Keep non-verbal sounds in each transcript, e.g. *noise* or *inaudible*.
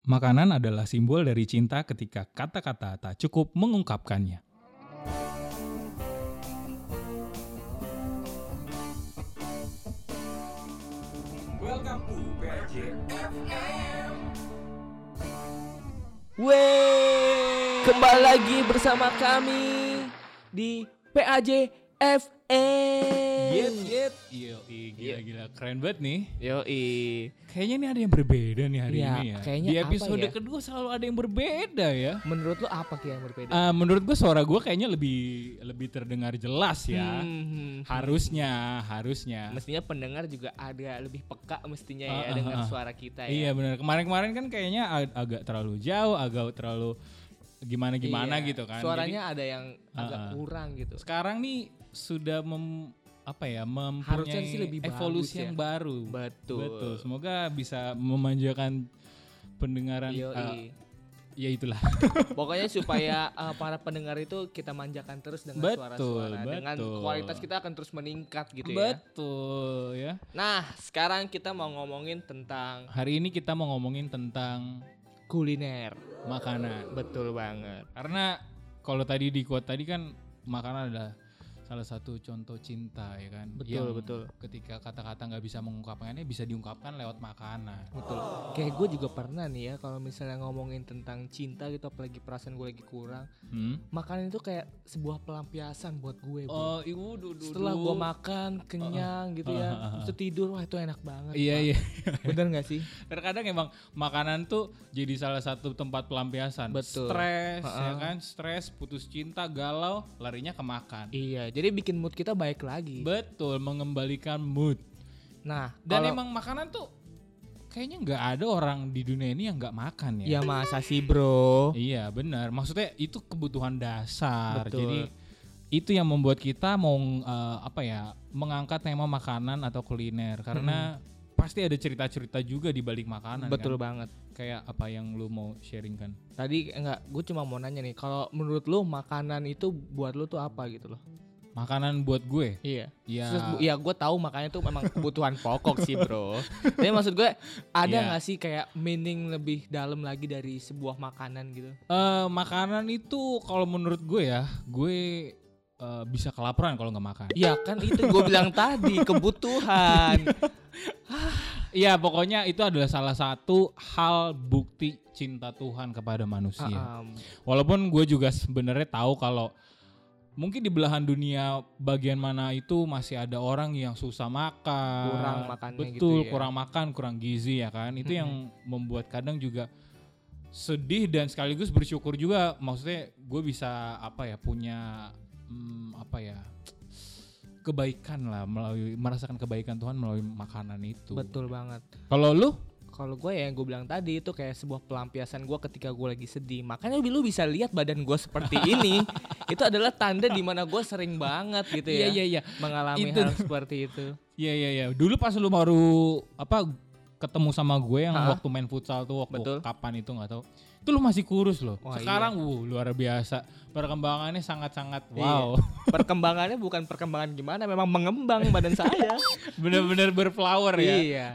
Makanan adalah simbol dari cinta ketika kata-kata tak cukup mengungkapkannya. Welcome to Wey, kembali lagi bersama kami di PAJ FM. Yet, yet. Yo, gila, gila. Keren banget nih. Yoi. Kayaknya nih ada yang berbeda nih hari Iya, ini ya. kayaknya Di episode ya? kedua selalu ada yang berbeda ya. Menurut lo apa Ki yang berbeda? Eh, menurut gue suara gue kayaknya lebih lebih terdengar jelas ya. Hmm, Harusnya, harusnya. Mestinya pendengar juga ada lebih peka mestinya Ah, ya ah, dengan ah. suara kita ya. Iya benar. Kemarin-kemarin kan kayaknya ag- agak terlalu jauh, agak terlalu gimana-gimana Iya, gitu kan. Suaranya ada yang agak kurang gitu. Jadi, sekarang nih sudah mem apa ya mempunyai sih lebih evolusi bagus yang ya. baru. Betul. Betul. Semoga bisa memanjakan pendengaran. Yoi. eh, ya itulah. *laughs* Pokoknya supaya uh, para pendengar itu kita manjakan terus dengan Betul, suara-suara dengan betul. kualitas kita akan terus meningkat gitu ya. Betul ya. Nah, sekarang kita mau ngomongin tentang Hari ini kita mau ngomongin tentang kuliner. makanan. Betul banget. Karena kalau tadi di quote tadi kan makanan adalah salah satu contoh cinta ya kan. Betul, Yang betul. Ketika kata-kata nggak bisa mengungkapkannya bisa diungkapkan lewat makanan. Betul. Kayak gue juga pernah nih ya kalau misalnya ngomongin tentang cinta gitu apalagi perasaan gue lagi kurang, Hmm? makanan itu kayak sebuah pelampiasan buat gue. bro. Oh, ibu dudu. Setelah gue makan kenyang gitu ya, Uh, uh, uh, uh. terus tidur wah itu enak banget. Iya iya. Bener gak sih? *laughs* Terkadang emang makanan tuh jadi salah satu tempat pelampiasan. Betul. Stres Ha-ha. ya kan, stres, putus cinta, galau, larinya ke makan. Iya, jadi bikin mood kita baik lagi. Betul, mengembalikan mood. Nah, Dan kalau- emang makanan tuh kayaknya nggak ada orang di dunia ini yang nggak makan ya. ya masa sih bro? Iya benar. Maksudnya itu kebutuhan dasar. Betul. Jadi itu yang membuat kita mau eh, apa ya mengangkat tema makanan atau kuliner karena pasti ada cerita-cerita juga di balik makanan. Betul kan? banget. Kayak apa yang lu mau sharing kan? Tadi enggak, gue cuma mau nanya nih, kalau menurut lu makanan itu buat lu tuh apa gitu loh? Makanan buat gue. Iya. Ya. Terus bu- ya gue tahu makanya itu memang kebutuhan *laughs* pokok sih bro. Tapi maksud gue ada Iya. nggak sih kayak meaning lebih dalam lagi dari sebuah makanan gitu? Eh, makanan itu kalau menurut gue ya, gue eh, bisa kelaparan kalau nggak makan. Ya kan itu gue bilang *laughs* tadi kebutuhan. Iya, pokoknya itu adalah salah satu hal bukti cinta Tuhan kepada manusia. Um, Walaupun gue juga sebenarnya tahu kalau mungkin di belahan dunia bagian mana itu masih ada orang yang susah makan, Kurang makannya gitu betul, ya. kurang makan, kurang gizi ya kan. Itu yang membuat kadang juga sedih dan sekaligus bersyukur juga. Maksudnya gue bisa apa ya punya hmm, apa ya kebaikan lah melalui merasakan kebaikan Tuhan melalui makanan itu. betul banget. Kalau lu Kalau gue ya yang gue bilang tadi itu kayak sebuah pelampiasan gue ketika gue lagi sedih. Makanya lu bisa lihat badan gue seperti *laughs* ini. itu adalah tanda di mana gue sering banget gitu ya. iya iya. Mengalami Itu. hal *laughs* seperti itu. Iya iya iya. Dulu pas lu baru apa ketemu sama gue yang Hah? waktu main futsal tuh waktu Betul. kapan itu nggak tahu. Itu lu masih kurus loh. Wah, Sekarang wuh luar biasa. Perkembangannya sangat-sangat Iya. wow. *laughs* Perkembangannya bukan perkembangan gimana, memang mengembang badan saya. *laughs* Bener-bener berflower ya. Iya.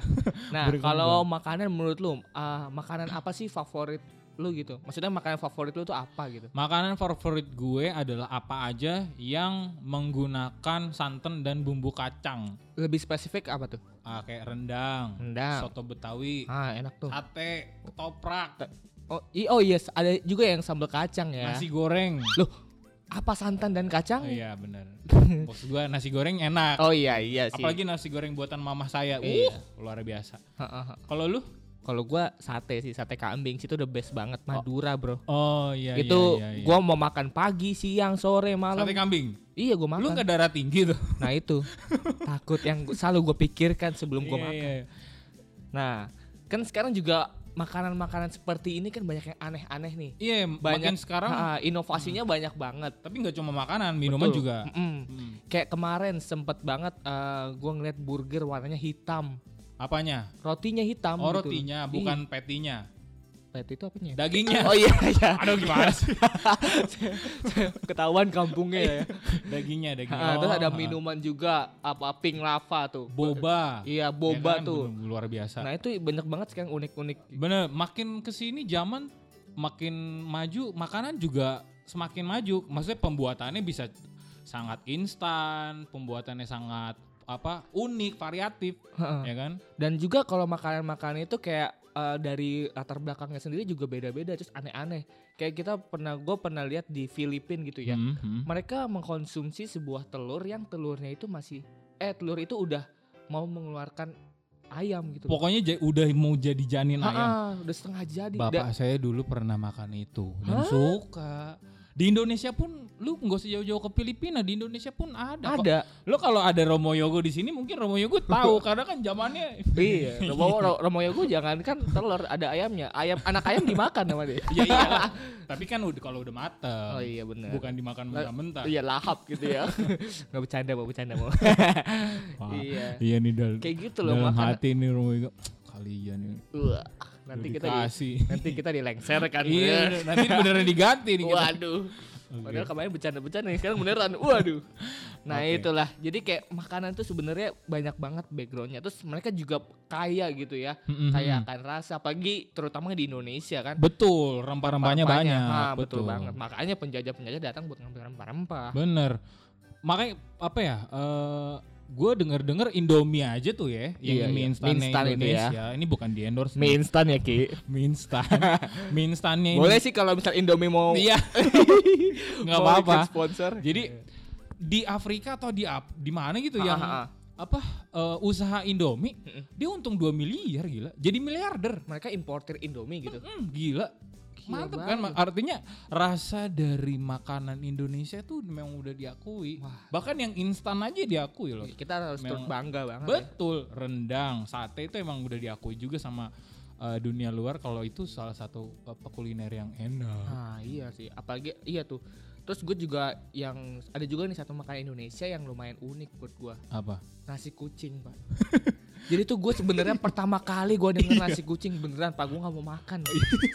Nah, *laughs* kalau makanan menurut lu, ah, makanan apa sih favorit lu gitu? Maksudnya makanan favorit lu tuh apa gitu? Makanan favorit gue adalah apa aja yang menggunakan santan dan bumbu kacang. Lebih spesifik apa tuh? Ah, kayak rendang, Rendang. soto betawi, Ah, enak tuh. sate, ketoprak, Oh, i- oh yes, ada juga yang sambal kacang ya. nasi goreng. Loh, apa santan dan kacang? Oh, iya bener. *laughs* Maksud gue nasi goreng enak. Oh iya iya sih. Apalagi nasi goreng buatan mama saya. Iya. Uh, luar biasa. Kalau lu? Kalau gua sate sih, sate kambing sih itu the best banget Madura, Bro. Oh iya itu iya, iya, iya. gua mau makan pagi, siang, sore, malam. sate kambing. Iya, gua makan. Lu nggak darah tinggi tuh. *laughs* Nah, itu. Takut yang gua- selalu gue pikirkan sebelum gua Iya, makan. iya, iya. Nah, kan sekarang juga makanan-makanan seperti ini kan banyak yang aneh-aneh nih. Iya, Banyak makin sekarang. Ha, inovasinya banyak banget. Tapi nggak cuma makanan, minuman Betul. juga. Mm-mm. Hmm. Kayak kemarin sempet banget eh, gua ngeliat burger warnanya hitam. Apanya? Rotinya hitam Oh gitu. rotinya, Iya. bukan patty-nya. Pet itu apanya? ya? Dagingnya. Oh iya iya. Aduh gimana sih? *laughs* Ketahuan kampungnya ya. dagingnya, dagingnya. Ah, terus Oh, ada ah. minuman juga apa pink lava tuh. boba. Iya, Ya boba kan? tuh. Bener- Luar biasa. Nah, itu banyak banget sekarang unik-unik. Bener, makin ke sini zaman makin maju, makanan juga semakin maju. Maksudnya pembuatannya bisa sangat instan, pembuatannya sangat apa unik, variatif, ya kan? Dan juga kalau makanan-makanan itu kayak eh, dari latar belakangnya sendiri juga beda-beda terus aneh-aneh. Kayak kita pernah gue pernah lihat di Filipina gitu ya. Hmm, hmm. Mereka mengkonsumsi sebuah telur yang telurnya itu masih eh telur itu udah mau mengeluarkan ayam gitu. Pokoknya udah mau jadi janin ayam. Ha-ha, udah setengah jadi. Bapak Da- saya dulu pernah makan itu dan Hah? suka. Di Indonesia pun lu nggak usah jauh-jauh ke Filipina, di Indonesia pun ada. kok. ada. Lo kalau ada Romo Yogo di sini mungkin Romo Yogo tahu *laughs* karena kan zamannya iya, *laughs* Romo Ro- Romo Yogo jangan kan telur ada ayamnya. Ayam anak ayam dimakan sama dia. ya iya. kan. *laughs* Tapi kan udah kalau udah mateng. Oh iya benar. Bukan dimakan mentah-mentah. Iya lahap gitu ya. Gak bercanda mau bercanda mau. Iya. Iya nih dal Kayak gitu loh dalam makan. hati nih Romo Yogo. *tsk* Kalian nih. Nanti kita di, nanti kita dilengser kan. iya, nanti beneran diganti nih kita. Waduh. Oke. Padahal kemarin bercanda-bercanda nih, sekarang beneran. Waduh. Nah, Oke. itulah. Jadi kayak makanan tuh sebenarnya banyak banget backgroundnya. Terus mereka juga kaya gitu ya. Mm-mm. Kaya akan rasa apalagi terutama di Indonesia kan. Betul, rempah-rempahnya banyak. Ah, betul. banget. Makanya penjajah-penjajah datang buat ngambil rempah-rempah. Bener. Makanya apa ya? eh gue denger-denger Indomie aja tuh ya, yang Iya, mie iya. Mie instan itu ya. Indonesia. Ini bukan di endorse. Mie instan ya, Ki. *laughs* mie instan. *laughs* mie instannya ini. Boleh sih kalau misal Indomie mau Iya. *laughs* Nggak apa-apa. ikut sponsor. Jadi di Afrika atau di ap- di mana gitu Ah, yang ah, ah. apa eh, usaha Indomie, dia untung 2 miliar gila. Jadi miliarder. mereka importer Indomie gitu. Hmm, gila. Gila Mantap kan banget. artinya rasa dari makanan Indonesia tuh memang udah diakui. Wah. Bahkan yang instan aja diakui loh. Kita harus turut Memang- bangga banget. ya. Betul, rendang, sate itu emang udah diakui juga sama uh, dunia luar kalau itu salah satu uh, kuliner yang enak. Nah iya sih, apalagi iya tuh. Terus gue juga yang ada juga nih satu makanan Indonesia yang lumayan unik buat gue, Apa? nasi kucing pak. *laughs* Jadi tuh gue sebenarnya pertama kali gue denger nasi kucing beneran pak gue nggak mau makan.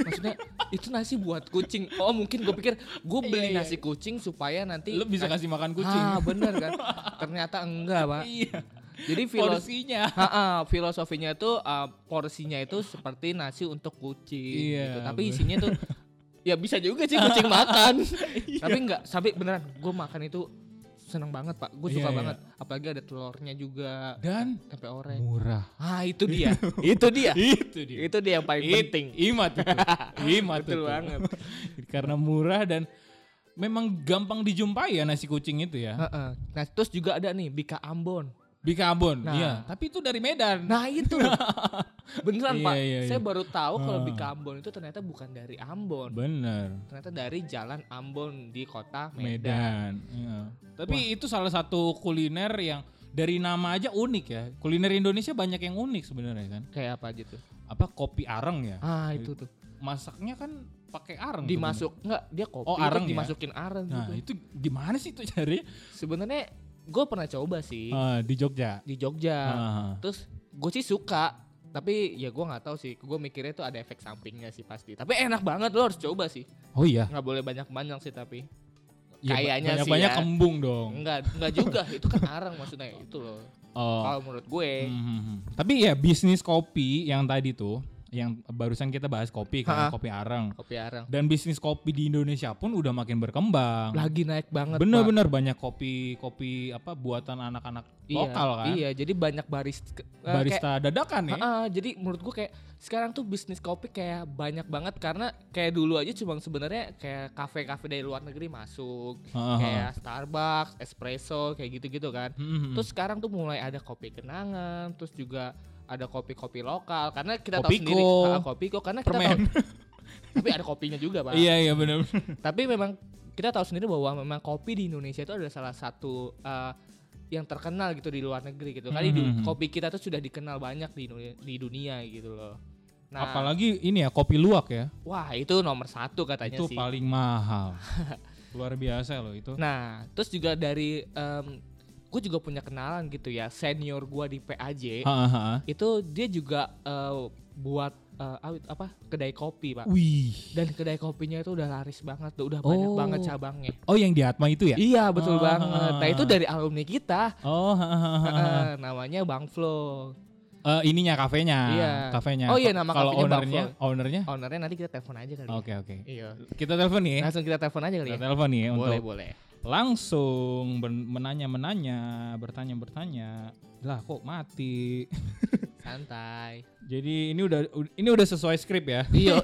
Maksudnya itu nasi buat kucing. Oh mungkin gue pikir gue beli Iya, iya. nasi kucing supaya nanti Lu bisa kasih makan kucing. Ah bener kan? Ternyata enggak pak. iya. Jadi filos Porsinya. Filosofinya itu uh, porsinya itu seperti nasi untuk kucing Iya, gitu. Tapi bener. isinya tuh ya bisa juga sih kucing makan. *laughs* Iya. Tapi enggak, sampai beneran gue makan itu seneng banget pak. Gue suka Iya, iya. banget. Apalagi ada telurnya juga. Dan Tempe orek. murah. Ah itu dia, *laughs* itu dia, itu dia. itu dia yang paling It- penting. Imat itu. *laughs* Imat Betul itu. banget. *laughs* Karena murah dan memang gampang dijumpai ya nasi kucing itu ya. Heeh. Nah terus juga ada nih Bika Ambon. Bika Ambon, Nah. iya. Tapi itu dari Medan. Nah itu *laughs* beneran Iya, pak. iya, Saya iya. baru tahu kalau Ah. Bika Ambon itu ternyata bukan dari Ambon. Bener. ternyata dari Jalan Ambon di kota Medan. Medan. Iya. Tapi itu salah satu kuliner yang dari nama aja unik ya. Kuliner Indonesia banyak yang unik sebenarnya kan. Kayak apa gitu? Apa kopi areng ya? Ah itu tuh. Masaknya kan pakai areng. Dimasuk enggak dia kopi Oh, areng ya? dimasukin areng. Nah, gitu. itu gimana sih itu cari? Sebenarnya gue pernah coba sih Ah, di Jogja. di Jogja. Ah. Terus gue sih suka, tapi ya gue nggak tahu sih. Gue mikirnya tuh ada efek sampingnya sih pasti. Tapi enak banget lo harus coba sih. Oh iya. Nggak boleh banyak-banyak sih tapi. Ya, Kayaknya sih banyak ya. kembung dong. Enggak, enggak juga. itu kan areng maksudnya itu loh. Oh. Kalau menurut gue. Hmm, hmm. Tapi ya bisnis kopi yang tadi tuh, yang barusan kita bahas kopi kan, Ha-ha. kopi areng. Kopi areng. Dan bisnis kopi di Indonesia pun udah makin berkembang. Lagi naik banget. Pak. Bener-bener banyak kopi kopi apa buatan anak-anak Iya, lokal kan. Iya, jadi banyak barista. eh, kayak- Barista dadakan ya. Jadi menurut gua kayak sekarang tuh bisnis kopi kayak banyak banget karena kayak dulu aja cuma sebenarnya kayak kafe-kafe dari luar negeri masuk Ha-ha. kayak Starbucks, espresso kayak gitu-gitu kan. Hmm, hmm, hmm. Terus sekarang tuh mulai ada kopi kenangan, terus juga ada kopi-kopi lokal karena kita tahu Kopiko. sendiri ah, kopiko karena kita tahu *laughs* tapi ada kopinya juga, Pak. Iya iya benar. *laughs* Tapi memang kita tahu sendiri bahwa memang kopi di Indonesia itu adalah salah satu eh, yang terkenal gitu di luar negeri gitu. Kali di- Mhm. kopi kita tuh sudah dikenal banyak di dunia, di dunia gitu loh. Nah, Apalagi ini ya kopi luwak ya. wah itu nomor satu katanya itu sih. paling mahal. *laughs* Luar biasa loh itu. Nah, terus juga dari em, gue juga punya kenalan gitu ya senior gua di PAJ Ha, ha, ha. itu dia juga eh, buat awit- apa kedai kopi pak Wih. dan kedai kopinya itu udah laris banget tuh udah banyak Oh. banget cabangnya Oh yang di Atma itu ya? iya betul Oh, banget nah itu dari alumni kita Oh, ha, ha. Eh, namanya Bang Flo Eh, ininya kafenya. Iya. Kafenya. Oh iya, nama Kalau Bang ownernya, ownernya? ownernya nanti kita telepon aja kali ya. Oke, oke. iya Kita telepon nih. ya. langsung kita telepon aja kali Kita ya telepon nih ya boleh untuk boleh langsung menanya-menanya, bertanya-bertanya. Lah kok mati? *laughs* santai Jadi ini udah ini udah sesuai skrip ya. *laughs* iya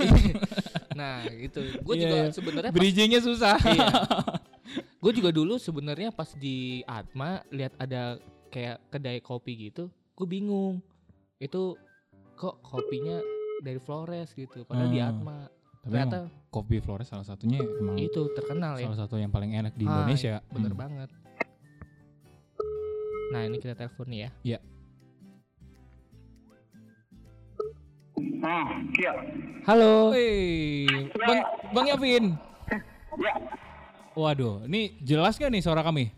*laughs* nah gitu gue Iya, juga iya. sebenarnya Bridgingnya susah. iya. gue juga dulu sebenarnya pas di Atma lihat ada kayak kedai kopi gitu gue bingung itu kok kopinya dari Flores gitu padahal di Hmm. Atma Tapi ternyata emang kopi Flores salah satunya emang itu terkenal ya salah satu yang paling enak di Ah, Indonesia. bener Hmm. banget nah ini kita telepon nih ya Iya. Ah, iya. halo Wih, Bang Bang Yavin. Ya. Waduh, ini jelas gak nih suara kami?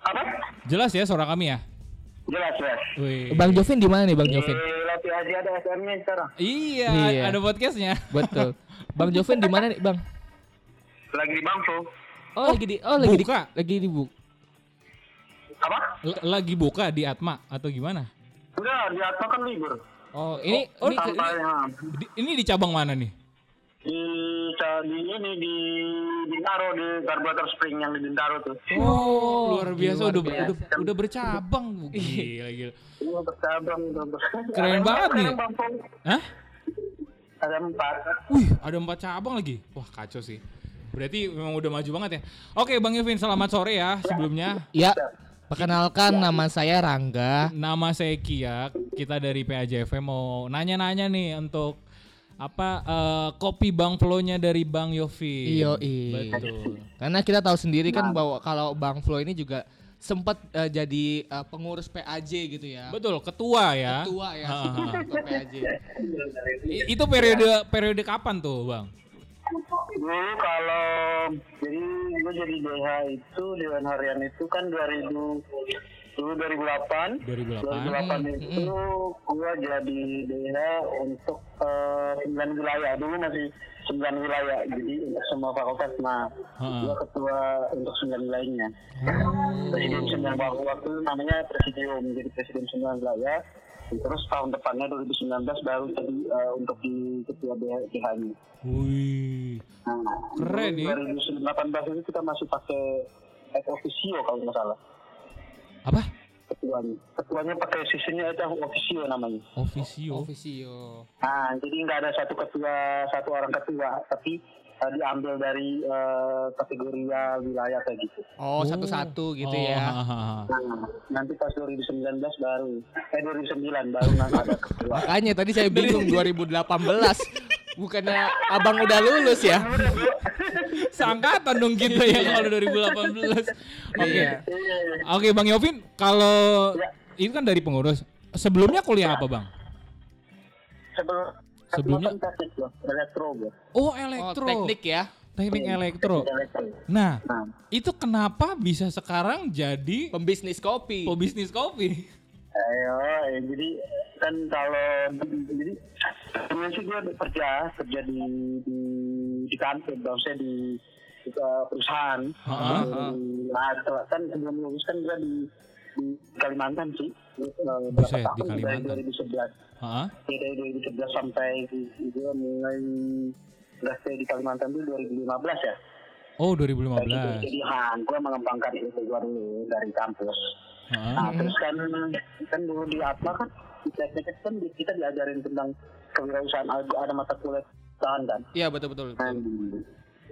Apa? Jelas ya suara kami ya? Jelas, jelas. Wih. Bang Jovin di mana nih Bang Jovin Di Lati Aji ada SM-nya sekarang. Iya, Iya. ada podcastnya. betul *laughs* Bang Jovin di mana nih Bang Lagi di Bangso. oh, lagi di oh lagi buka. di lagi di bu Apa? L- lagi buka di Atma atau gimana? Udah, di Atma kan libur. oh ini Oh, ini ke- Sampai ya. Di- ini di cabang mana nih? di, di ini di Bintaro di Carburetor Spring yang di Bintaro tuh. Oh, luar biasa luar udah biasa. udah udah bercabang. Gila, gila. Ini bercabang, Keren banget nih. Hah? Ada empat. Wih, ada empat cabang lagi. Wah, kacau sih. Berarti memang udah maju banget ya. Oke, Bang Yevin, selamat sore ya sebelumnya. ya perkenalkan nama saya Rangga Nama saya Kia, kita dari PAJFM mau nanya-nanya nih untuk apa eh, kopi Bang Flow-nya dari Bang Yofi. Yoi. Betul. Karena kita tahu sendiri kan bahwa kalau Bang Flo ini juga sempat eh, jadi eh, pengurus PAJ gitu ya. Betul, ketua ya. Ketua ya, Ha, ha, ha. ketua PAJ. I- Itu periode periode kapan tuh, Bang? Dulu kalau jadi gue jadi DH itu Dewan Harian itu kan 2000 dulu 2008 2008. 2008 itu gua jadi DH untuk eh, 9 wilayah. Dulu masih 9 wilayah jadi untuk semua fakultas nah Ha-ha. gua ketua untuk 9 wilayahnya. Presiden 9 waktu itu namanya presidium jadi presiden 9 wilayah. Terus tahun depannya 2019 baru jadi eh, untuk di ketua DH-nya Wih. Nah, Keren nih. 2018 itu kita masih pakai ex officio kalau nggak salah Apa? ketuanya. Ketuanya pakai sistemnya itu officio namanya. Officio. Officio. Nah, jadi nggak ada satu ketua, satu orang ketua, tapi eh, diambil dari eh, kategori ya wilayah kayak gitu. Oh, satu-satu gitu Oh, ya. ha, ha, ha. Nah, nanti pas 2019 baru, eh 2009 baru nanti ada ketua. Makanya tadi saya bingung *laughs* 2018. Bukannya abang udah lulus ya? Seangkatan dong kita ya kalau 2018. Oke. Iya. Oke, Bang Yovin, kalau Ya. itu kan dari pengurus. Sebelumnya kuliah apa, Bang? Sebelum Sebelumnya- teknik elektro. Oh, Oh, elektro. teknik ya. Teknik elektro. Elektro. Nah, Nah, itu kenapa bisa sekarang jadi Pembisnis kopi. pebisnis kopi? Ayo, eh, jadi kan kalau jadi dulu sih gue kerja kerja di di di kantor, maksudnya di, di perusahaan. Ah, Di- Nah, kan sebelum lulus kan gue di, di Kalimantan sih. Eh, berapa Buset, di tahun? Kalimantan. Dari 2011. Heeh. Ya, dari 2011 sampai gue mulai stay di Kalimantan itu 2015 ya. Oh, Jadi, 2015. jadi ha, gue mengembangkan itu gue dulu dari kampus. Heeh. Nah, terus kan kan dulu di Atma kan di teknik kan di- kita diajarin tentang kewirausahaan ada, ada mata kuliah tahan kan. Iya, betul betul. Nah, betul.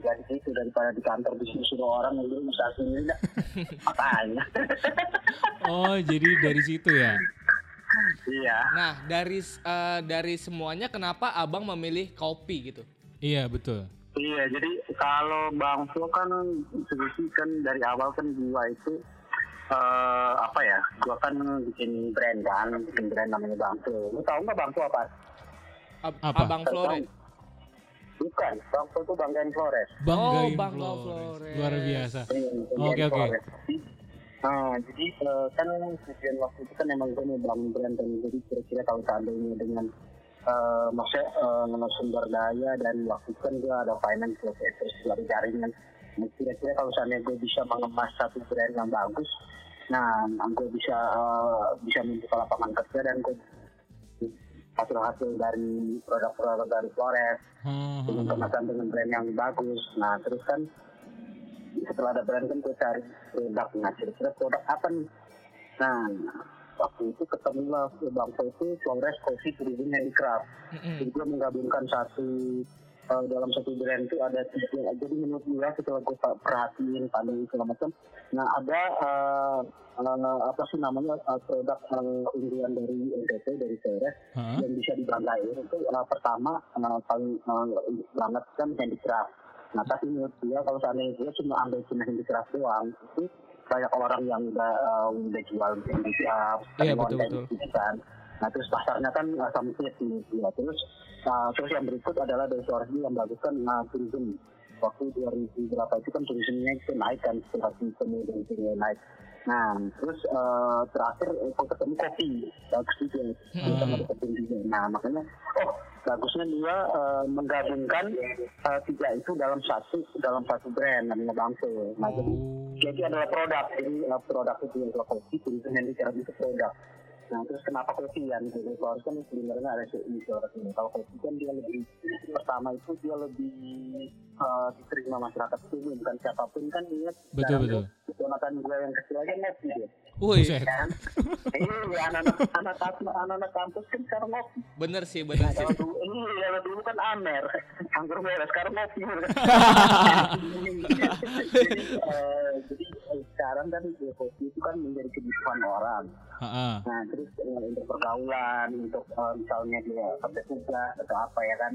dari situ daripada di kantor di sini sudah orang yang usaha sendiri dah. *laughs* Apanya? Oh, jadi dari situ ya. iya. Nah, dari eh, dari semuanya kenapa Abang memilih kopi gitu? Iya, betul. Iya, jadi kalau Bang Flo kan kan dari awal kan gua itu eh apa ya? Gua kan bikin brand kan, bikin brand namanya Bang Flo. Lu tahu nggak Bang Flo apa? Ab- Apa? Abang Flores. Bukan, Bang Flo itu Banggain Flores. Banggain Oh, Bangga Flores. Flores. Luar biasa. Oke, oke. Nah, jadi eh, kan tujuan waktu itu kan emang gue mau bangun brand dan jadi kira-kira kalau seandainya dengan eh maksudnya eh, sumber daya dan waktu itu kan gue ada finance terus dari jaringan. Kira-kira kalau seandainya gue bisa mengemas satu brand yang bagus, nah gue bisa eh, bisa membuka lapangan kerja dan gue hasil-hasil dari produk-produk dari Flores Hmm, dengan hmm, kemasan dengan brand yang bagus. Nah terus kan setelah ada brand kan gue cari produk. Nah kira-kira produk apa nih? Nah waktu itu ketemu lah bangsa itu Flores Coffee Tourism Handicraft. Mm-mm. Jadi gue menggabungkan satu eh, dalam satu brand itu ada tiga. Jadi menurut gue setelah gue perhatiin pandang segala macam, nah ada eh, eh, apa sih namanya eh, produk eh, unggulan dari NTT dari Flores Hah? yang bisa dibanggain itu uh, pertama uh, paling uh, banget kan handicraft. Nah tapi menurut dia kalau seandainya dia cuma ambil cuma handicraft doang itu banyak orang yang udah uh, udah jual handicraft sering betul, betul. gitu kan. Nah terus pasarnya kan uh, menurut dia. Terus uh, terus yang berikut adalah dari Suardi yang bagus kan uh, tourism. Waktu 2000 berapa itu kan turismenya itu naik kan setelah kemudian itu naik. Nah, terus eh, terakhir aku ketemu kopi, bagus juga, Hmm. juga. Nah, makanya, oh bagusnya dia eh, menggabungkan eh, tiga itu dalam satu dalam satu brand namanya Bangso. Nah, jadi Oh. jadi adalah produk, jadi eh, produk itu adalah kopi, tulisan yang dikira itu produk. Nah, terus kenapa kopi yang gitu? Kalau kan sebenarnya ada ini. Kalau kopi kan dia lebih pertama itu dia lebih eh, diterima masyarakat umum kan siapa pun kan ingat Betul, betul. Jonathan gue yang kecil aja ngopi dia Woi, kan iya. Anak-anak anak anak-anak kampus kan sekarang ngopi bener sih, bener sih. kalau dulu dulu kan amer. Anggur merah sekarang ngopi *laughs* jadi eh, jadi sekarang kan ya, kopi itu kan menjadi kebutuhan orang. Nah, terus eh, untuk pergaulan, untuk eh, misalnya dia kerja tugas atau apa ya kan,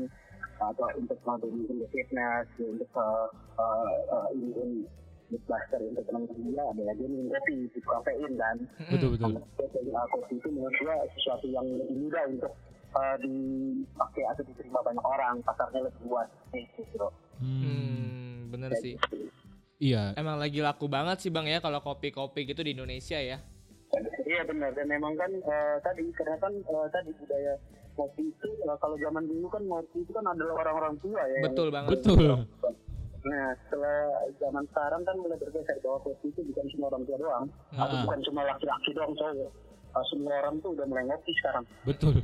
atau untuk mungkin fitness, untuk eh, eh, eh, ini buster untuk teman-teman dia adalah dia minum kopi, itu kafein kan. Betul betul. Jadi eh, kopi itu menurut dia sesuatu yang lebih mudah untuk eh, dipakai atau diterima banyak orang, pasarnya lebih luas gitu. Hmm. Hmm, bener sih. Iya. Emang lagi laku banget sih bang ya kalau kopi-kopi gitu di Indonesia ya. Iya benar dan memang kan eh, tadi karena kan eh, tadi budaya ngopi itu eh, kalau zaman dulu kan ngopi itu kan adalah orang-orang tua ya. yang- Betul banget. Betul. Nah setelah zaman sekarang kan mulai bergeser bahwa kopi itu bukan cuma orang tua doang, atau Ah. bukan cuma laki-laki doang cowok. Eh, semua orang tuh udah mulai ngopi sekarang. Betul.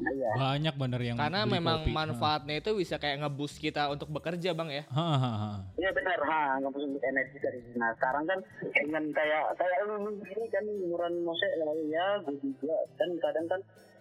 Nah, iya. Banyak bener yang Karena memang kopi. manfaatnya itu bisa kayak ngeboost kita untuk bekerja bang ya. Ha, ha, ha. Iya benar, ha nggak perlu untuk energi dari nah sekarang kan dengan kayak kayak lu ini kan umuran maksudnya ya gue juga kan kadang kan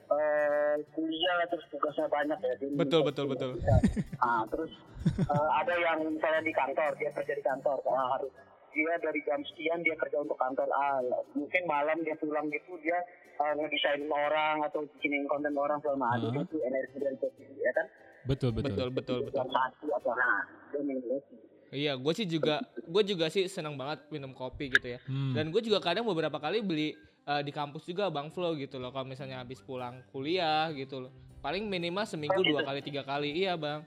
eh kuliah terus tugasnya banyak ya. Jadi Betul, betul, betul. *laughs* bisa. Ah terus eh, ada yang misalnya di kantor dia kerja di kantor, ah, harus dia dari jam sekian dia kerja untuk kantor A, mungkin malam dia pulang gitu dia eh, ngedesain orang atau bikinin konten orang selama ada Hmm. itu energi dari kopi ya kan Betul betul. Betul betul betul. satu atau nah. Iya, gue sih juga, gue juga sih seneng banget minum kopi gitu ya. Hmm. Dan gue juga kadang beberapa kali beli eh, di kampus juga bang Flo gitu loh. Kalau misalnya habis pulang kuliah gitu loh. Paling minimal seminggu dua kali tiga kali iya bang.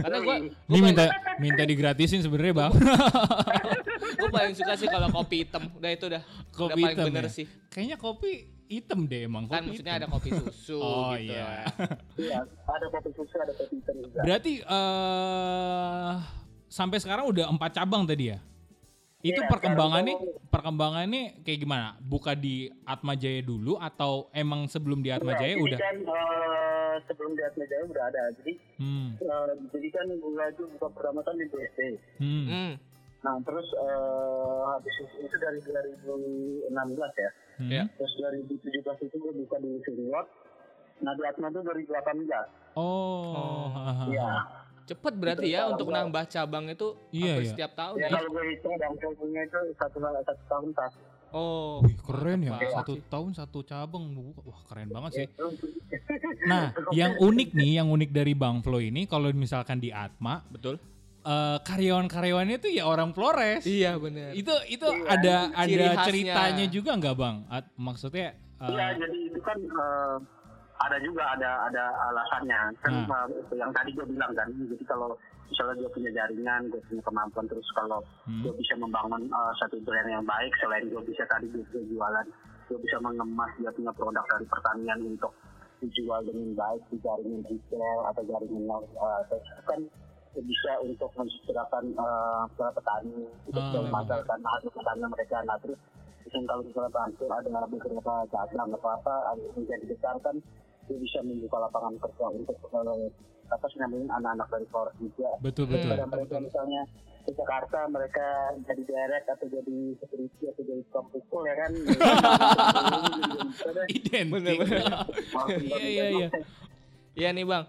Karena gue Ini minta minta digratisin sebenarnya bang. *laughs* gue paling suka sih kalau kopi hitam. Udah itu dah. udah Kopi paling hitam bener ya? sih. Kayaknya kopi hitam deh emang. Kan kopi maksudnya ada hitam. kopi susu *laughs* Oh gitu. iya. Iya, ada kopi susu, ada kopi hitam juga. Berarti eh sampai sekarang udah empat cabang tadi ya? Itu Iya, perkembangannya sekarang perkembangannya kayak gimana? Buka di Atma Jaya dulu atau emang sebelum di Atma Jaya udah? kan eh, sebelum di Atma Jaya udah ada. Jadi Hmm. eh, jadi kan gua itu buka pertama kan di BSD. Hmm. Hmm. Nah terus eh, habis itu, itu dari 2016 ya. Hmm. Iya. Terus 2017 itu gua buka di Siriot. Nah di Atma itu 2018. Oh. hahaha. Iya. Cepet berarti ya untuk nambah cabang itu Iya, hampir iya. setiap tahun Ya ya. kalau gue hitung bang punya itu satu satu tahun tas. Oh. Wih, keren ya. Satu sih. tahun satu cabang. Wah, keren banget sih. Itu *laughs* Nah, yang unik nih, yang unik dari Bang Flo ini kalau misalkan di Atma, Betul. eh, karyawan-karyawannya itu ya orang Flores. Iya bener. Itu itu Iya, ada ada ceritanya juga nggak Bang? At- maksudnya eh, Iya, jadi itu kan eh, ada juga ada ada alasannya kan Hmm. uh, yang tadi gue bilang kan jadi kalau misalnya gue punya jaringan gue punya kemampuan terus kalau Hmm. gue bisa membangun uh, satu brand yang baik selain gue bisa tadi gue bisa jualan gue bisa mengemas dia punya produk dari pertanian untuk dijual dengan baik di jaringan retail atau jaringan uh, kan bisa untuk mensejahterakan uh, para petani untuk memasarkan hasil pertanian mereka nah terus misalnya kalau misalnya bantu ada beberapa atau apa ada yang menjadi besar kan dia bisa membuka lapangan kerja untuk uh, apa sih namanya anak-anak dari Flores juga Betul betul. pada mereka misalnya ke Jakarta mereka jadi direct atau jadi security atau jadi tukang pukul ya kan *laughs* Identik. Iya iya iya. Iya nih bang.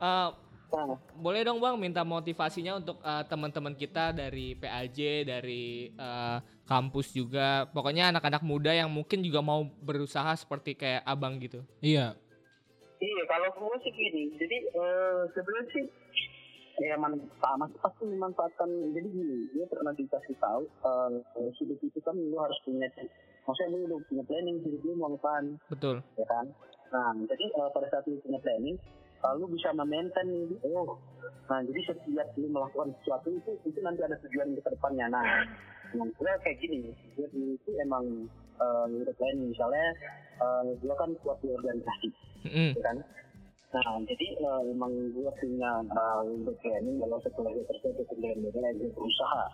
Eh, Nah, boleh dong bang minta motivasinya untuk eh, teman-teman kita dari PAJ dari eh, kampus juga. Pokoknya anak-anak muda yang mungkin juga mau berusaha seperti kayak abang gitu. Iya. Iya, kalau gue sih gini. Jadi eh, sebenarnya sih ya manfaat mas pasti memanfaatkan. Jadi gini, dia pernah dikasih tahu eh, hidup itu kan lu harus punya maksudnya lu udah punya planning hidup lu mau apaan Betul. ya kan. Nah, jadi eh, pada saat lu punya planning lalu bisa memaintain nih, oh, nah jadi setiap lu melakukan sesuatu itu itu nanti ada tujuan ke depannya. Nah, yang gue kayak gini, gue itu emang udah planning misalnya eh, gue kan kuat di organisasi gitu kan. Nah jadi eh, emang gue punya uh, untuk planning kalau setelah gue kerja gue kemudian gue berusaha.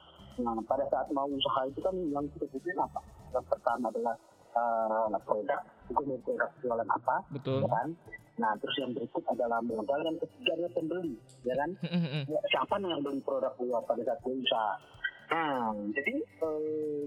Nah pada saat mau usaha itu kan yang kita butuhin apa? Yang pertama adalah uh, produk itu mau produk jualan apa Betul. ya kan nah terus yang berikut adalah modal yang ketiga adalah pembeli ya kan Mm-mm. *laughs* Ya, siapa yang beli produk gua pada saat gua usaha nah jadi eh,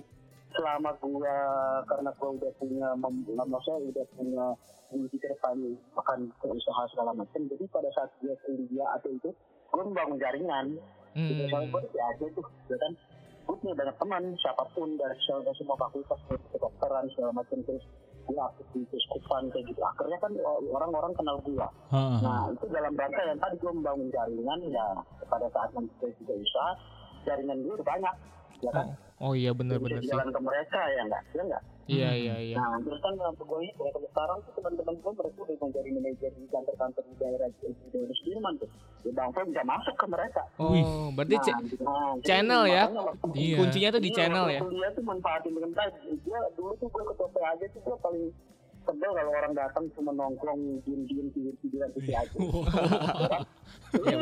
selama gua karena gua udah punya mem- maksudnya udah punya ke depan akan berusaha segala macam jadi pada saat dia kuliah atau itu gua membangun jaringan Hmm. misalnya gua ya aja tuh ya kan gua punya banyak teman siapa pun dari semua, semua fakultas dari kedokteran segala macam terus gua aktif di kayak gitu. Akhirnya kan orang-orang kenal ha. Nah itu dalam rangka yang tadi gue membangun jaringan ya pada saat nanti juga usaha jaringan gue udah banyak ya kan? Oh iya bisa benar-benar sih. jalan ke mereka ya enggak ya enggak Iya iya iya. nah terus kan gue ini kalau sekarang tuh teman-teman gue mereka udah menjadi manajer di kantor-kantor di daerah di daerah Sudirman tuh ya bang Fo bisa masuk ke mereka Oh, berarti nah, ce- nah, channel ya? Iya. kuncinya tuh di Iya, channel ya. Kuliah tuh manfaatin dengan baik. Gue dulu tuh gue ketua aja tuh gue paling sebel kalau orang datang cuma nongkrong diem-diem tidur-tiduran di aja. Iya,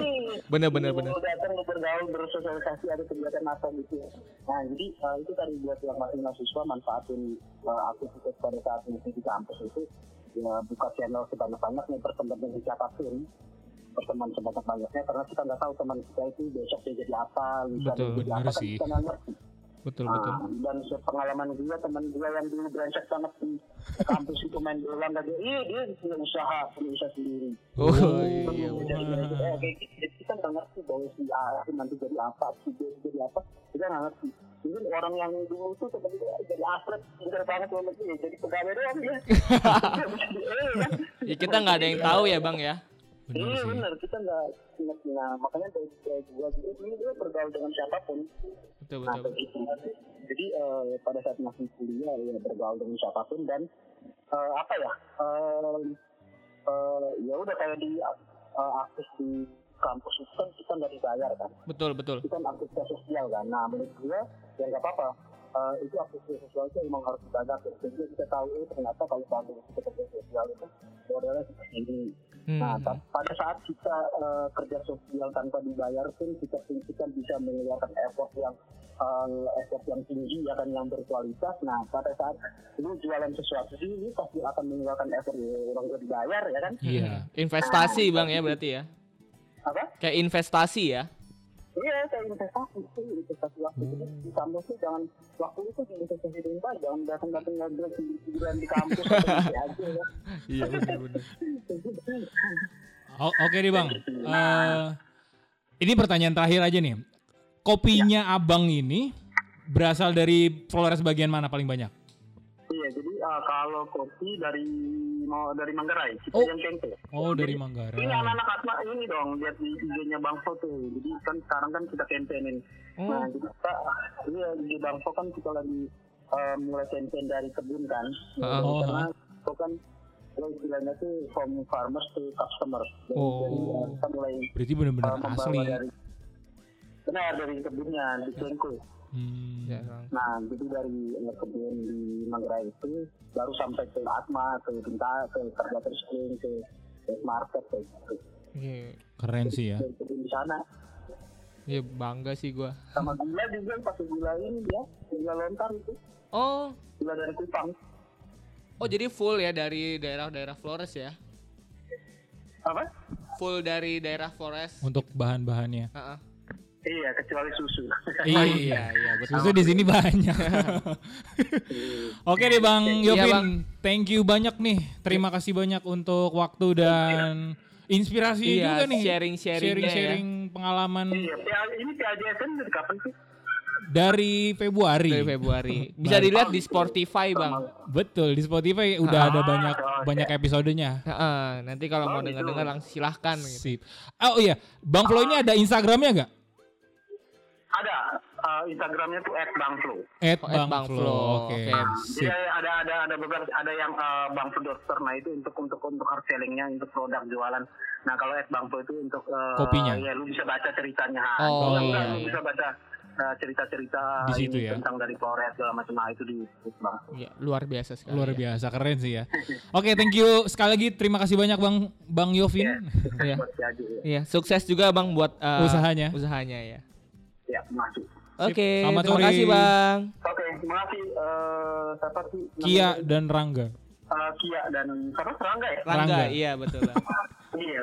bener, bener, bener. Lu datang lu bergaul bersosialisasi ada kegiatan apa gitu. Nah jadi uh, itu tadi buat yang masih mahasiswa manfaatin uh, aktivitas pada saat misi di kampus itu ya buka channel sebanyak-banyaknya berteman dengan siapa pun berteman sebanyak-banyaknya karena kita nggak tahu teman kita itu besok dia jadi apa, lusa Betul, jadi apa kan sih. kita nggak ngerti. Betul Nah, betul. dan sepengalaman gue teman gue yang dulu brengsek banget di kampus itu main bola nggak dia, iya dia punya usaha, punya usaha sendiri. Oh Jadi, iya. jadi, jadi, eh, gitu. Kita nggak ngerti bahwa si A itu nanti jadi apa, si B itu jadi apa, kita nggak ngerti. Mungkin orang yang dulu tuh temen gue jadi atlet, pintar banget banget dia, jadi pegawai doang dia. *laughs* *laughs* Iya? Ya, kita nggak ada yang tahu ya bang ya. Benar Iya benar, kita nggak ingat. Nah makanya dari gue gitu, ini dia bergaul dengan siapa pun. Betul Nah, betul. begitu. Jadi eh, pada saat masih kuliah ya bergaul dengan siapa pun dan eh, apa ya? eh, eh, ya udah kayak di eh, aktif di kampus itu kan kita nggak dibayar kan. Betul betul. Itu kan aktivitas sosial kan. Nah menurut gue ya nggak apa-apa. Eh, itu aktivitas sosial itu emang harus dibayar. Jadi kita tahu eh, ternyata kalau bantu kita kerja sosial itu ya adalah seperti ini. Nah, Hmm. pada saat kita eh, kerja sosial tanpa dibayar pun kita kita bisa mengeluarkan effort yang eh, effort yang tinggi ya kan yang berkualitas. Nah, pada saat lu jualan sesuatu sih, lu pasti akan mengeluarkan effort ya, orang udah dibayar ya kan? Iya. Investasi bang ya berarti ya. Apa? Kayak investasi ya. Iya, kayak investasi itu investasi waktu. Jadi di kampus tuh jangan waktu itu investasi dengan baik, jangan datang-datang ngobrol tiduran di kampus *laughs* di aja ya. Iya benar benar. *laughs* O- Oke nih bang. Eh, ini pertanyaan terakhir aja nih. Kopinya abang ini berasal dari Flores bagian mana paling banyak? Iya, jadi eh, kalau kopi dari mau dari Manggarai, kita Oh. yang kente. Oh dari Ini Manggarai. anak-anak Asma ini dong, lihat di IG-nya Bang Fo tuh. Jadi kan sekarang kan kita campaignin. Oh. Nah, jadi kita, iya di Bang Fo kan kita lagi eh, mulai campaign dari kebun kan. Heeh. Oh, Karena itu kan Ya, istilahnya tuh from farmers to customer. Jadi, Oh. jadi, uh, kita mulai Berarti benar-benar uh, asli. dari benar dari kebunnya di Cengku. Hmm. Ya, Bang. Nah, jadi dari uh, kebun di Manggarai itu baru sampai ke Atma, ke Bintang, ke Karbater Spring, ke ke market kayak gitu. Iya. Keren sih ya. Dari di sana. Iya, bangga sih gua. Sama gula juga pakai gula ini ya, gula lontar itu, Oh, gula dari Kupang. oh jadi full ya dari daerah-daerah Flores ya? Apa? Full dari daerah Flores. Untuk bahan-bahannya. Heeh. Iya, kecuali susu. Iya, iya, betul. Susu di sini banyak. *laughs* Oke deh Bang Iya, Yopin, Bang. thank you banyak nih. Terima kasih banyak untuk waktu dan inspirasi Iya, juga nih. sharing-sharingnya ya. Sharing pengalaman iya, ini PAJSN dari kapan sih? dari Februari. Dari Februari. *laughs* Bisa dilihat di Spotify, Bang. Betul, di Spotify udah ada Ah, banyak oke. banyak episodenya. Heeh, nanti kalau mau Oh, gitu. dengar-dengar langsung silahkan gitu. Sip. Oh iya, Bang Flo ini ada Instagramnya nggak? Ada uh, Instagramnya tuh Oh, at Bang Bang Flo. Flo, Oke. oke. Jadi Sip. ada ada ada beberapa ada yang uh, Bang Flo Dokter nah itu untuk untuk untuk hard sellingnya untuk produk jualan. Nah kalau at Bang Flo itu untuk uh, Kopinya. Ya lu bisa baca ceritanya. Oh, iya, enggak, lu iya. bisa baca uh, cerita-cerita Di situ ini ya. tentang dari Flores segala macam nah itu di di Bang. Flo. Iya, luar biasa sekali. Luar ya. biasa, keren sih ya. *laughs* Oke, thank you sekali lagi. Terima kasih banyak Bang Bang Yovin. Iya. *laughs* Aju, ya. Iya, sukses juga Bang buat uh, Usahanya. Usahanya ya. Ya, masuk. Oke, Selamat terima kasih Bang. Oke, terima kasih uh, siapa sih? Kia dan Rangga. Uh, Kia dan siapa? Serangga ya? Rangga, Rangga. iya betul Bang. *laughs* Iya.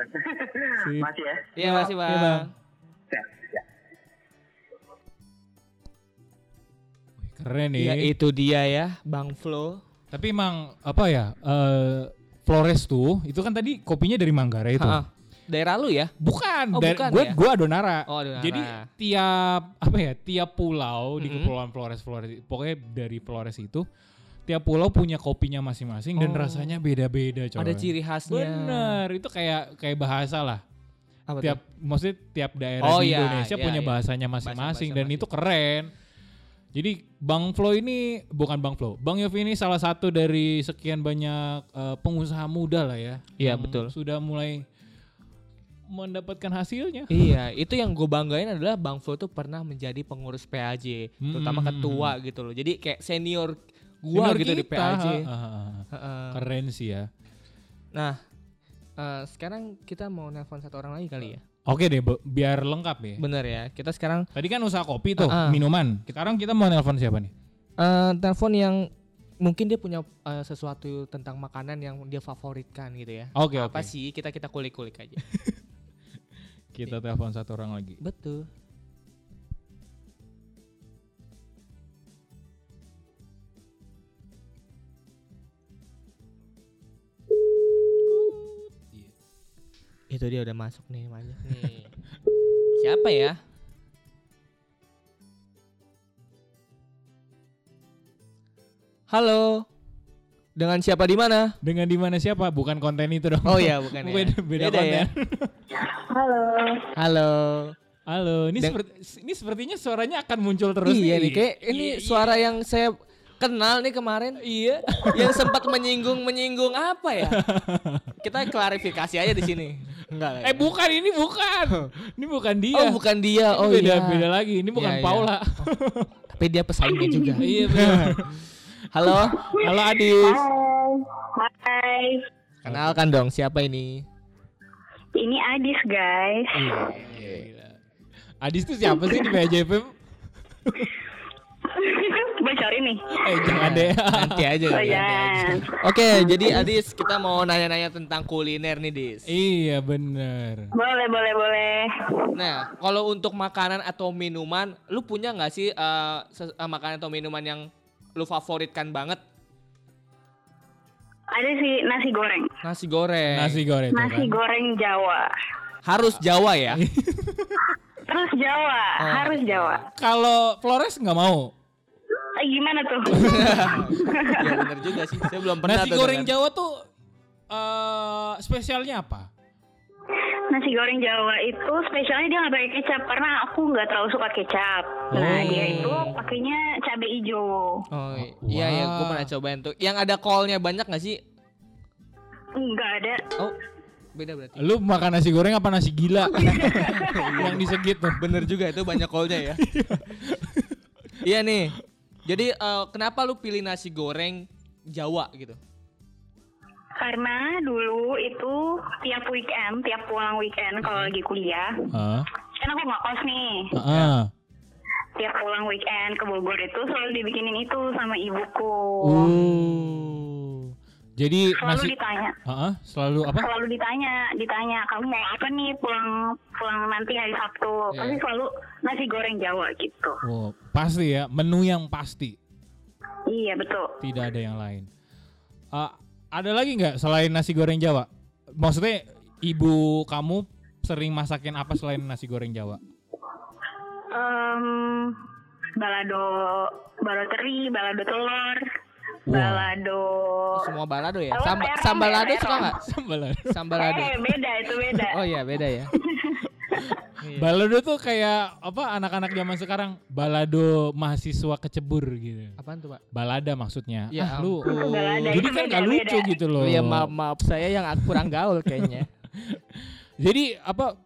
Masih ya. Iya, masih Bang. Iya, Bang. Ya, ya. Keren nih. Iya, itu dia ya, Bang Flo. Tapi emang apa ya? eh Flores tuh, itu kan tadi kopinya dari Manggarai itu. Ha-ha. Daerah lu ya? Bukan, Oh, bukan gue ya? gue Adonara. Oh, Adonara. Jadi tiap apa ya? Tiap pulau di Mhm. kepulauan Flores Flores pokoknya dari Flores itu tiap pulau punya kopinya masing-masing dan Oh. rasanya beda-beda coy. Ada ciri khasnya. Bener, itu kayak kayak bahasa lah. Apa tiap tuh? maksudnya tiap daerah Oh, di iya, Indonesia iya, punya iya. bahasanya masing-masing dan Bahasa-bahasa itu keren. Jadi Bang Flo ini bukan Bang Flo, Bang Yofi ini salah satu dari sekian banyak eh, pengusaha muda lah ya. Iya, betul. Sudah mulai mendapatkan hasilnya. *laughs* Iya, itu yang gue banggain adalah Bang Flo tuh pernah menjadi pengurus PAJ, terutama Hmm. ketua gitu loh. Jadi kayak senior gua Senior gitu di kita. PAJ. Ah, ah, ah. Heeh. Keren sih ya. Nah, eh, sekarang kita mau nelpon satu orang lagi kali ya. Oke deh, biar lengkap ya. Bener ya. Kita sekarang Tadi kan usaha kopi tuh, Ah, ah. minuman. Sekarang kita mau nelpon siapa nih? eh telepon yang mungkin dia punya eh, sesuatu tentang makanan yang dia favoritkan gitu ya. Oke, oke. Apa sih? Kita kita kulik-kulik aja. *laughs* Kita telepon satu orang lagi. Betul. Itu dia udah masuk nih banyak nih. *laughs* Siapa ya? Halo. Dengan siapa di mana? Dengan di mana siapa? Bukan konten itu dong. Oh iya, bukan *laughs* ya. beda, beda Beda ya. konten. Halo. Halo. Halo, ini Dan- seperti ini sepertinya suaranya akan muncul terus iya nih. nih, kayak ini Iya, suara yang saya kenal nih kemarin. Iya. *laughs* yang sempat menyinggung menyinggung apa ya? *laughs* Kita klarifikasi aja di sini. Enggak lah. iya. Eh bukan ini bukan. ini bukan dia. Oh bukan dia. Ini Oh beda iya. beda lagi. Ini bukan Iya, iya. Paula. Tapi dia pesaingnya juga. iya benar. Halo. Halo Adis. Hai. Hai. Kenalkan dong siapa ini? Ini Adis, guys. Iya. Gila. Adis tuh siapa sih di PJFM? Bocorin nih. Eh jangan deh. Nanti aja. Oh ya. Oke, jadi Adis kita mau nanya-nanya tentang kuliner nih, Dis. iya bener. Boleh, boleh, boleh. Nah, kalau untuk makanan atau minuman, lu punya nggak sih eh, eh, makanan atau minuman yang lu favoritkan banget? Ada sih nasi goreng. Nasi goreng. Nasi goreng Nasi kan. goreng Jawa. Harus Jawa ya? *laughs* Terus Jawa, Oh. harus Jawa. Kalau Flores nggak mau. Eh, gimana tuh? *laughs* ya bener juga sih. Saya belum pernah Nasi goreng dengar. Jawa tuh eh spesialnya apa? Nasi goreng Jawa itu spesialnya dia nggak pakai kecap karena aku nggak terlalu suka kecap. Nah, Oh. dia itu pakainya cabai hijau. Oh iya iya, gue Wah. pernah cobain tuh. Yang ada kolnya banyak gak sih? Enggak ada. Oh, beda berarti. Lu makan nasi goreng apa nasi gila? *laughs* yang disegit tuh. Bener juga itu banyak callnya ya. *laughs* iya nih. Jadi eh, kenapa lu pilih nasi goreng Jawa gitu? Karena dulu itu tiap weekend, tiap pulang weekend kalau lagi kuliah, Hah? kan aku nggak kos nih. Heeh. Tiap pulang weekend ke Bogor itu selalu dibikinin itu sama ibuku. Uh. Jadi Selalu nasi ditanya, Heeh, selalu apa? selalu ditanya, ditanya kamu mau apa nih pulang pulang nanti hari Sabtu. Iya. Pasti selalu nasi goreng Jawa gitu. Oh, pasti ya, menu yang pasti. Iya betul. Tidak ada yang lain. Ah, ada lagi nggak selain nasi goreng Jawa? Maksudnya ibu kamu sering masakin apa selain nasi goreng Jawa? Em, balado, balado teri, balado telur, Wah. balado. Semua balado ya? Samba, sambal ya, lado suka nggak? Sambalado. Sambal lado. Eh beda itu beda. Oh iya beda ya. *laughs* Iya. Balado tuh kayak apa anak-anak zaman sekarang balado mahasiswa kecebur gitu. Apaan tuh pak? Balada maksudnya. Ya ah, lu. balada, Jadi kan gak lucu gitu loh. Oh iya maaf maaf saya yang kurang gaul kayaknya. *laughs* Jadi apa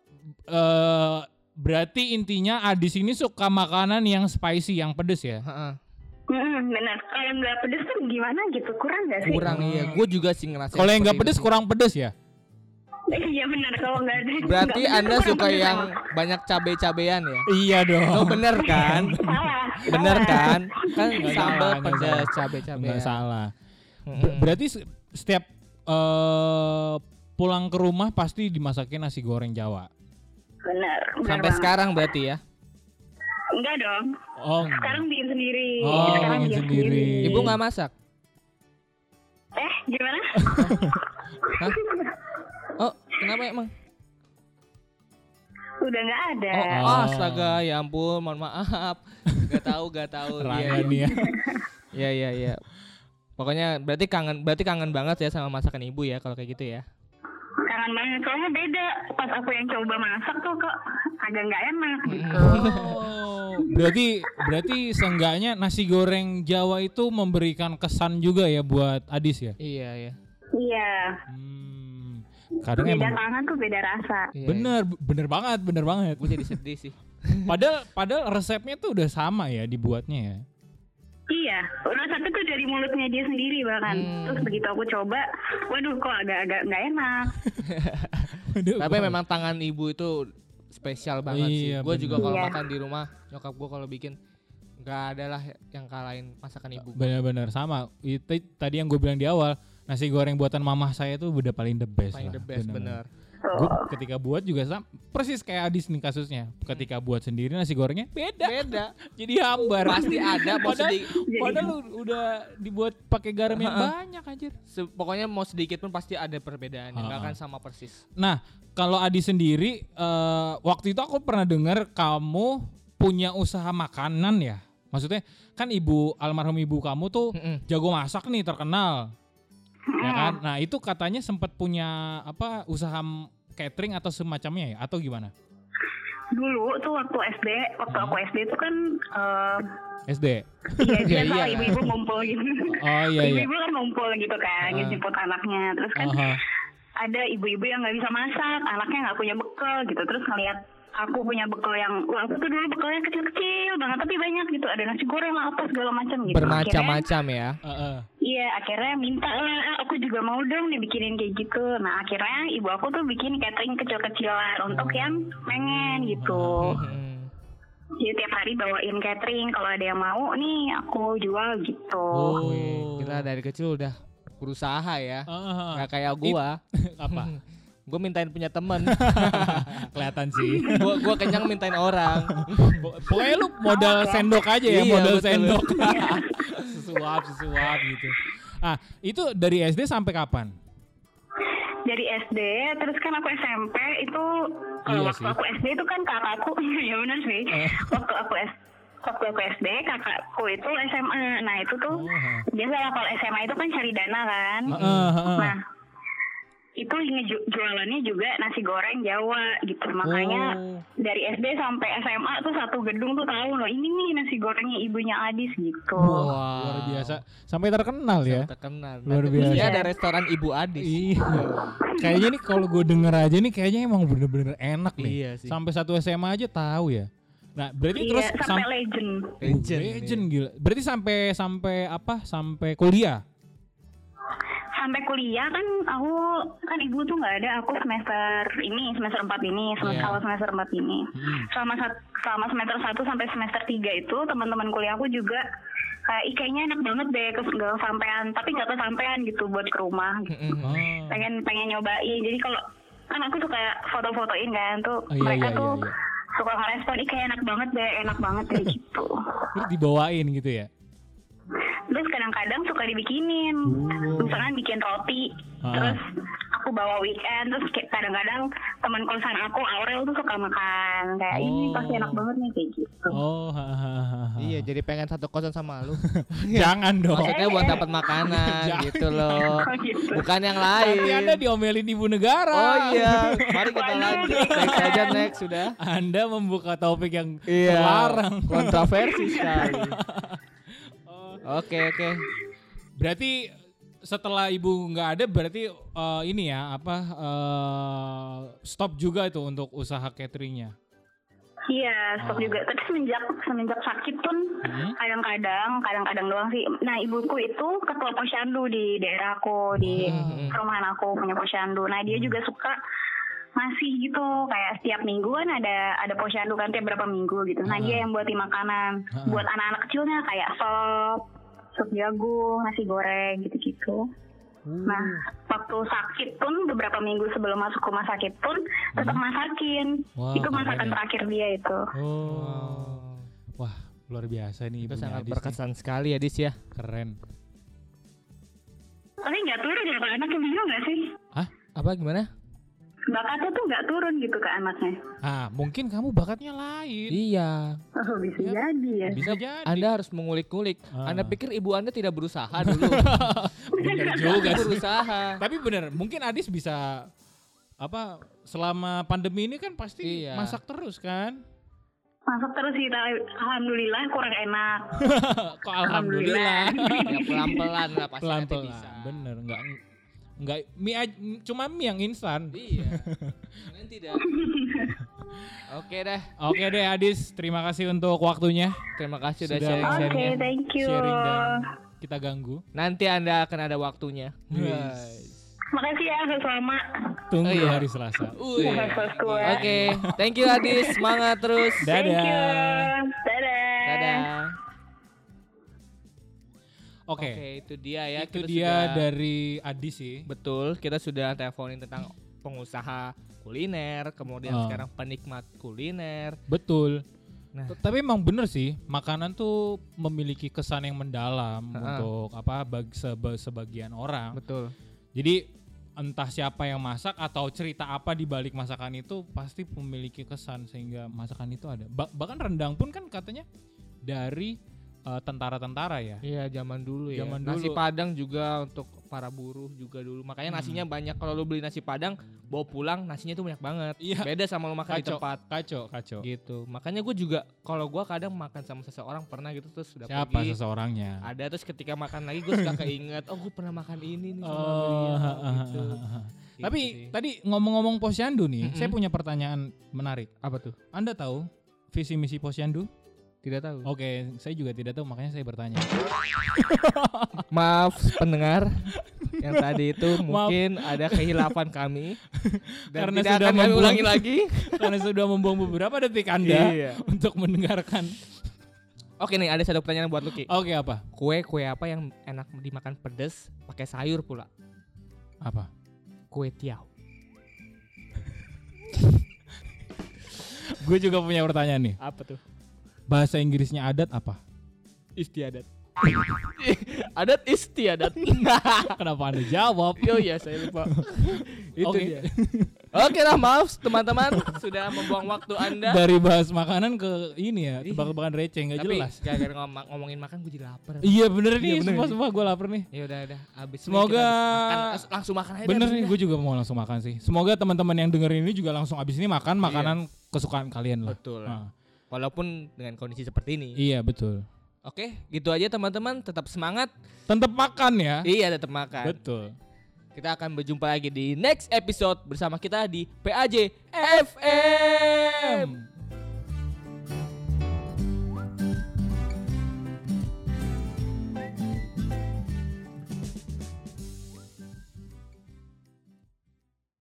eh berarti intinya Adis ini suka makanan yang spicy, yang pedes ya? Heeh. Mm, benar. Kalau nggak pedes tuh gimana gitu? Kurang nggak sih? kurang iya. Gue juga sih ngerasa. Kalau yang nggak pedes kurang pedes ya? *laughs* Iya benar. Kalau nggak ada. Berarti pedes anda suka yang banyak cabe-cabean ya? Iya dong. Oh bener *laughs* kan? salah. Bener salah. kan? Kan Nggak sambal salah, nggak pedas salah. cabe-cabean. Nggak salah. Ber- berarti se- setiap eh pulang ke rumah pasti dimasakin nasi goreng Jawa. Benar. benar Sampai banget. sekarang berarti ya? Enggak dong. Oh, Sekarang bikin sendiri. Oh, Sekarang bikin sendiri. Ibu nggak masak? Eh gimana? *laughs* Hah? Oh kenapa emang? Udah nggak ada. Oh, Oh. astaga ya ampun mohon maaf. Gak tahu gak tahu. *laughs* Iya, nih ya. *laughs* Iya iya iya. Pokoknya berarti kangen berarti kangen banget ya sama masakan ibu ya kalau kayak gitu ya. Kangen banget. Soalnya beda. Pas aku yang coba masak tuh kok agak nggak enak gitu. Oh, *laughs* berarti berarti seenggaknya nasi goreng Jawa itu memberikan kesan juga ya buat Adis ya? Iya iya. Iya. Hmm, kadang Beda emang tangan tuh beda rasa. iya bener bener banget bener banget. Gue jadi sedih sih. *laughs* Padahal padahal resepnya tuh udah sama ya dibuatnya ya. Iya, resepnya tuh dari mulutnya dia sendiri bahkan. Hmm. Terus begitu aku coba, waduh kok agak-agak nggak enak. *laughs* Waduh, Tapi memang tangan ibu itu spesial banget sih. Iya, Gue juga kalau Iya. makan di rumah nyokap gue kalau bikin nggak ada lah yang kalahin masakan ibu. bener-bener sama. Itu tadi yang gue bilang di awal nasi goreng buatan mamah saya tuh udah paling the best. Paling lah, the best bener-bener. bener. Gua ketika buat juga sama, persis kayak Adis nih kasusnya. Ketika buat sendiri nasi gorengnya beda. Beda. *laughs* Jadi hambar. Pasti ada mau *laughs* Padahal, sedikit. padahal lu *laughs* udah dibuat pakai garam yang banyak aja. se- pokoknya mau sedikit pun pasti ada perbedaan. Nggak Ha-ha. akan sama persis. Nah, kalau Adi sendiri eh, waktu itu aku pernah dengar kamu punya usaha makanan ya. Maksudnya kan ibu almarhum ibu kamu tuh Mm-mm. jago masak nih terkenal. Ya kan? Nah, itu katanya sempat punya apa usaha catering atau semacamnya ya atau gimana? Dulu tuh waktu SD, waktu aku SD itu kan eh SD. iya *laughs* Iya, biasa iya. ibu-ibu ngumpul gitu. Oh iya iya. Ibu-ibu kan ngumpul gitu kan, Ah. jemput anaknya. Terus kan Aha. ada ibu-ibu yang nggak bisa masak, anaknya nggak punya bekal gitu. Terus ngeliat aku punya bekal yang, wah aku tuh dulu bekalnya kecil-kecil banget tapi banyak gitu. Ada nasi goreng lah apa segala macam gitu. Bermacam-macam ya. Heeh. Iya, akhirnya minta lah, "Ah, aku juga mau dong dibikinin kayak gitu. Nah, akhirnya ibu aku tuh bikin catering kecil-kecilan untuk yang pengen gitu. Mm-mm. Jadi tiap hari bawain catering, kalau ada yang mau nih aku jual gitu. Oh. Gila dari kecil udah berusaha ya. Aha. Nggak kayak gua. Apa? *laughs* Gue mintain punya temen. *laughs* Kelihatan sih. gua gua kenyang mintain orang. Pok- Pokoknya lu modal sendok aja ya, Iya, modal betul. sendok. *laughs* *laughs* sesuap, sesuap gitu. Ah, itu dari SD sampai kapan? Dari SD, terus kan aku SMP itu Iya kalau waktu sih. aku SD itu kan kakakku, ya benar sih. Eh. Waktu aku S waktu aku SD kakakku itu SMA. Nah itu tuh Oh, lah kalau SMA itu kan cari dana kan. Heeh, heeh. Nah itu jualannya juga nasi goreng Jawa gitu. Makanya Oh. dari SD sampai SMA tuh satu gedung tuh tahu loh ini nih nasi gorengnya ibunya Adis gitu. Wow. Luar biasa. Sampai terkenal ya. Terkenal. Luar biasa. mesti ada restoran Ibu Adis. Iya. Kayaknya nih kalau gue denger aja nih kayaknya emang bener-bener enak nih. Iya sih. Sampai satu SMA aja tahu ya. Nah, berarti Iya, terus sampai sam- legend. Legend. Legend gila. Berarti sampai sampai apa? Sampai kuliah. Sampai kuliah kan aku kan ibu tuh nggak ada aku semester ini semester 4 ini semester Iya. awal semester 4 ini. Hmm. Selama selama semester 1 sampai semester 3 itu teman-teman kuliahku juga kayak "Ih, kayaknya enak banget deh ke nggak sampean tapi nggak kesampean gitu buat ke rumah gitu. Mm-mm. Oh. pengen pengen nyobain jadi kalau kan aku suka foto-fotoin kan tuh Oh, iya, mereka iya, tuh iya, iya. suka ngerespon ih kayak enak banget deh enak banget deh *laughs* gitu Terus dibawain gitu ya. Terus kadang-kadang suka dibikinin misalkan bikin roti Ah. terus aku bawa weekend terus kayak kadang-kadang teman kosan aku Aurel tuh suka makan kayak ini Oh. pasti enak banget nih kayak gitu Oh, ha, ha, ha, ha. Iya, jadi pengen satu kosan sama lu. *laughs* Jangan dong. Maksudnya buat *laughs* dapat makanan gitu loh. *laughs* Oh, gitu. Bukan yang lain. Nanti Anda diomelin ibu negara. Oh iya, mari kita lanjut. Next aja next sudah. Anda membuka topik yang Iya. terlarang. Kontroversi sekali. Oke oke. Berarti setelah ibu nggak ada berarti eh, ini ya apa eh, stop juga itu untuk usaha cateringnya. Iya, stok Oh. juga. Tapi semenjak semenjak sakit pun Hmm. kadang-kadang, kadang-kadang doang sih. Nah, ibuku itu ketua posyandu di daerahku, di Hmm. perumahan aku punya posyandu. Nah, dia juga suka ngasih gitu kayak setiap minggu kan ada ada posyandu kan tiap berapa minggu gitu. Nah, dia yang buatin makanan Ha-ha. buat anak-anak kecilnya kayak sop, sup jagung, nasi goreng gitu-gitu. Nah, waktu sakit pun beberapa minggu sebelum masuk rumah sakit pun tetap masakin. Wah, itu masakan terakhir dia itu. Oh. Wah, luar biasa nih Itu sangat Adis nih. berkesan sekali ya Dis ya. Keren. Tapi nggak turun ya anaknya bingung nggak sih? Hah? Apa gimana? Bakatnya tuh nggak turun gitu ke anaknya. Ah, mungkin kamu bakatnya lain. Iya. Oh bisa Ya. jadi ya. Bisa jadi. Anda harus mengulik-ngulik. Ah. Anda pikir ibu Anda tidak berusaha *laughs* dulu? Bener juga sih. berusaha. Tapi bener, mungkin Adis bisa apa selama pandemi ini kan pasti Iya. masak terus kan? Masak terus sih, alhamdulillah kurang enak. *laughs* Kok alhamdulillah. Ya pelan-pelan lah pasti nanti Pelan-pelan. bisa. Bener, enggak enggak mie cuma mie yang instan. Iya. *laughs* Nanti dah. Oke deh. Oke deh Adis, terima kasih untuk waktunya. Terima kasih udah Sudah sharing. Oke, sharing ya. thank you. Sharing dan kita ganggu. Nanti Anda akan ada waktunya. Makasih ya, selamat. Tunggu Oh, iya. hari Selasa. Oke, thank you Adis. Semangat terus. Thank you. Dadah. Dadah. Oke. Oke, itu dia ya. Itu Kita dia sudah- dari Adis sih. Betul, kita sudah teleponin tentang pengusaha kuliner, kemudian Oh. sekarang penikmat kuliner. Betul. Nah. Tapi emang bener sih, makanan tuh memiliki kesan yang mendalam Ha-ha. untuk apa bag, seba- sebagian orang. Betul. Jadi entah siapa yang masak atau cerita apa di balik masakan itu pasti memiliki kesan sehingga masakan itu ada. Ba- bahkan rendang pun kan katanya dari eh, tentara-tentara ya. Iya, zaman dulu ya. Zaman Nasi dulu. Hmm. Padang juga untuk para buruh juga dulu. Makanya nasinya banyak. Kalau lu beli nasi Padang, bawa pulang nasinya tuh banyak banget. Iya. Beda sama lu makan di Kacau, tempat. kacau, kacau. Gitu. Makanya gue juga kalau gua kadang makan sama seseorang pernah gitu terus sudah Siapa pergi. seseorangnya? Ada terus ketika makan lagi gue suka keinget, oh gue pernah makan ini nih sama Oh, ha, gitu. Gitu Tapi sih. tadi ngomong-ngomong posyandu nih, Mm-mm. saya punya pertanyaan menarik. apa tuh? Anda tahu visi misi posyandu? Tidak tahu. Oke, saya juga tidak tahu makanya saya bertanya. *laughs* Maaf pendengar yang tadi itu Maaf. mungkin ada kehilafan kami dan Karena tidak sudah akan kami membuang- ulangi lagi. *laughs* Karena sudah membuang beberapa detik Anda Iya. untuk mendengarkan. Oke nih ada satu pertanyaan buat Lucky. Oke, apa? Kue kue apa yang enak dimakan pedas pakai sayur pula? Apa? Kue tiaw. *laughs* Gue juga punya pertanyaan nih. Apa tuh? Bahasa Inggrisnya adat apa? Istiadat. *laughs* adat istiadat. *laughs* Kenapa Anda jawab? oh iya saya lupa. *laughs* Itu Oke. dia. Oke lah maaf teman-teman sudah membuang waktu anda. Dari bahas makanan ke ini ya, tebak-tebakan receh nggak Tapi jelas. gara-gara ngomong, ngomongin makan gue jadi lapar. Iya bener nih, bener semua nih. semua gue lapar nih. Ya udah udah habis Semoga- makan, langsung makan aja. Bener nih, gue juga mau langsung makan sih. Semoga teman-teman yang dengerin ini juga langsung abis ini makan makanan kesukaan kalian lah. Betul. Nah, Walaupun dengan kondisi seperti ini. iya betul. Oke, gitu aja teman-teman, tetap semangat. Tetap makan ya. Iya, tetap makan. Betul. Kita akan berjumpa lagi di next episode bersama kita di PAJ FM.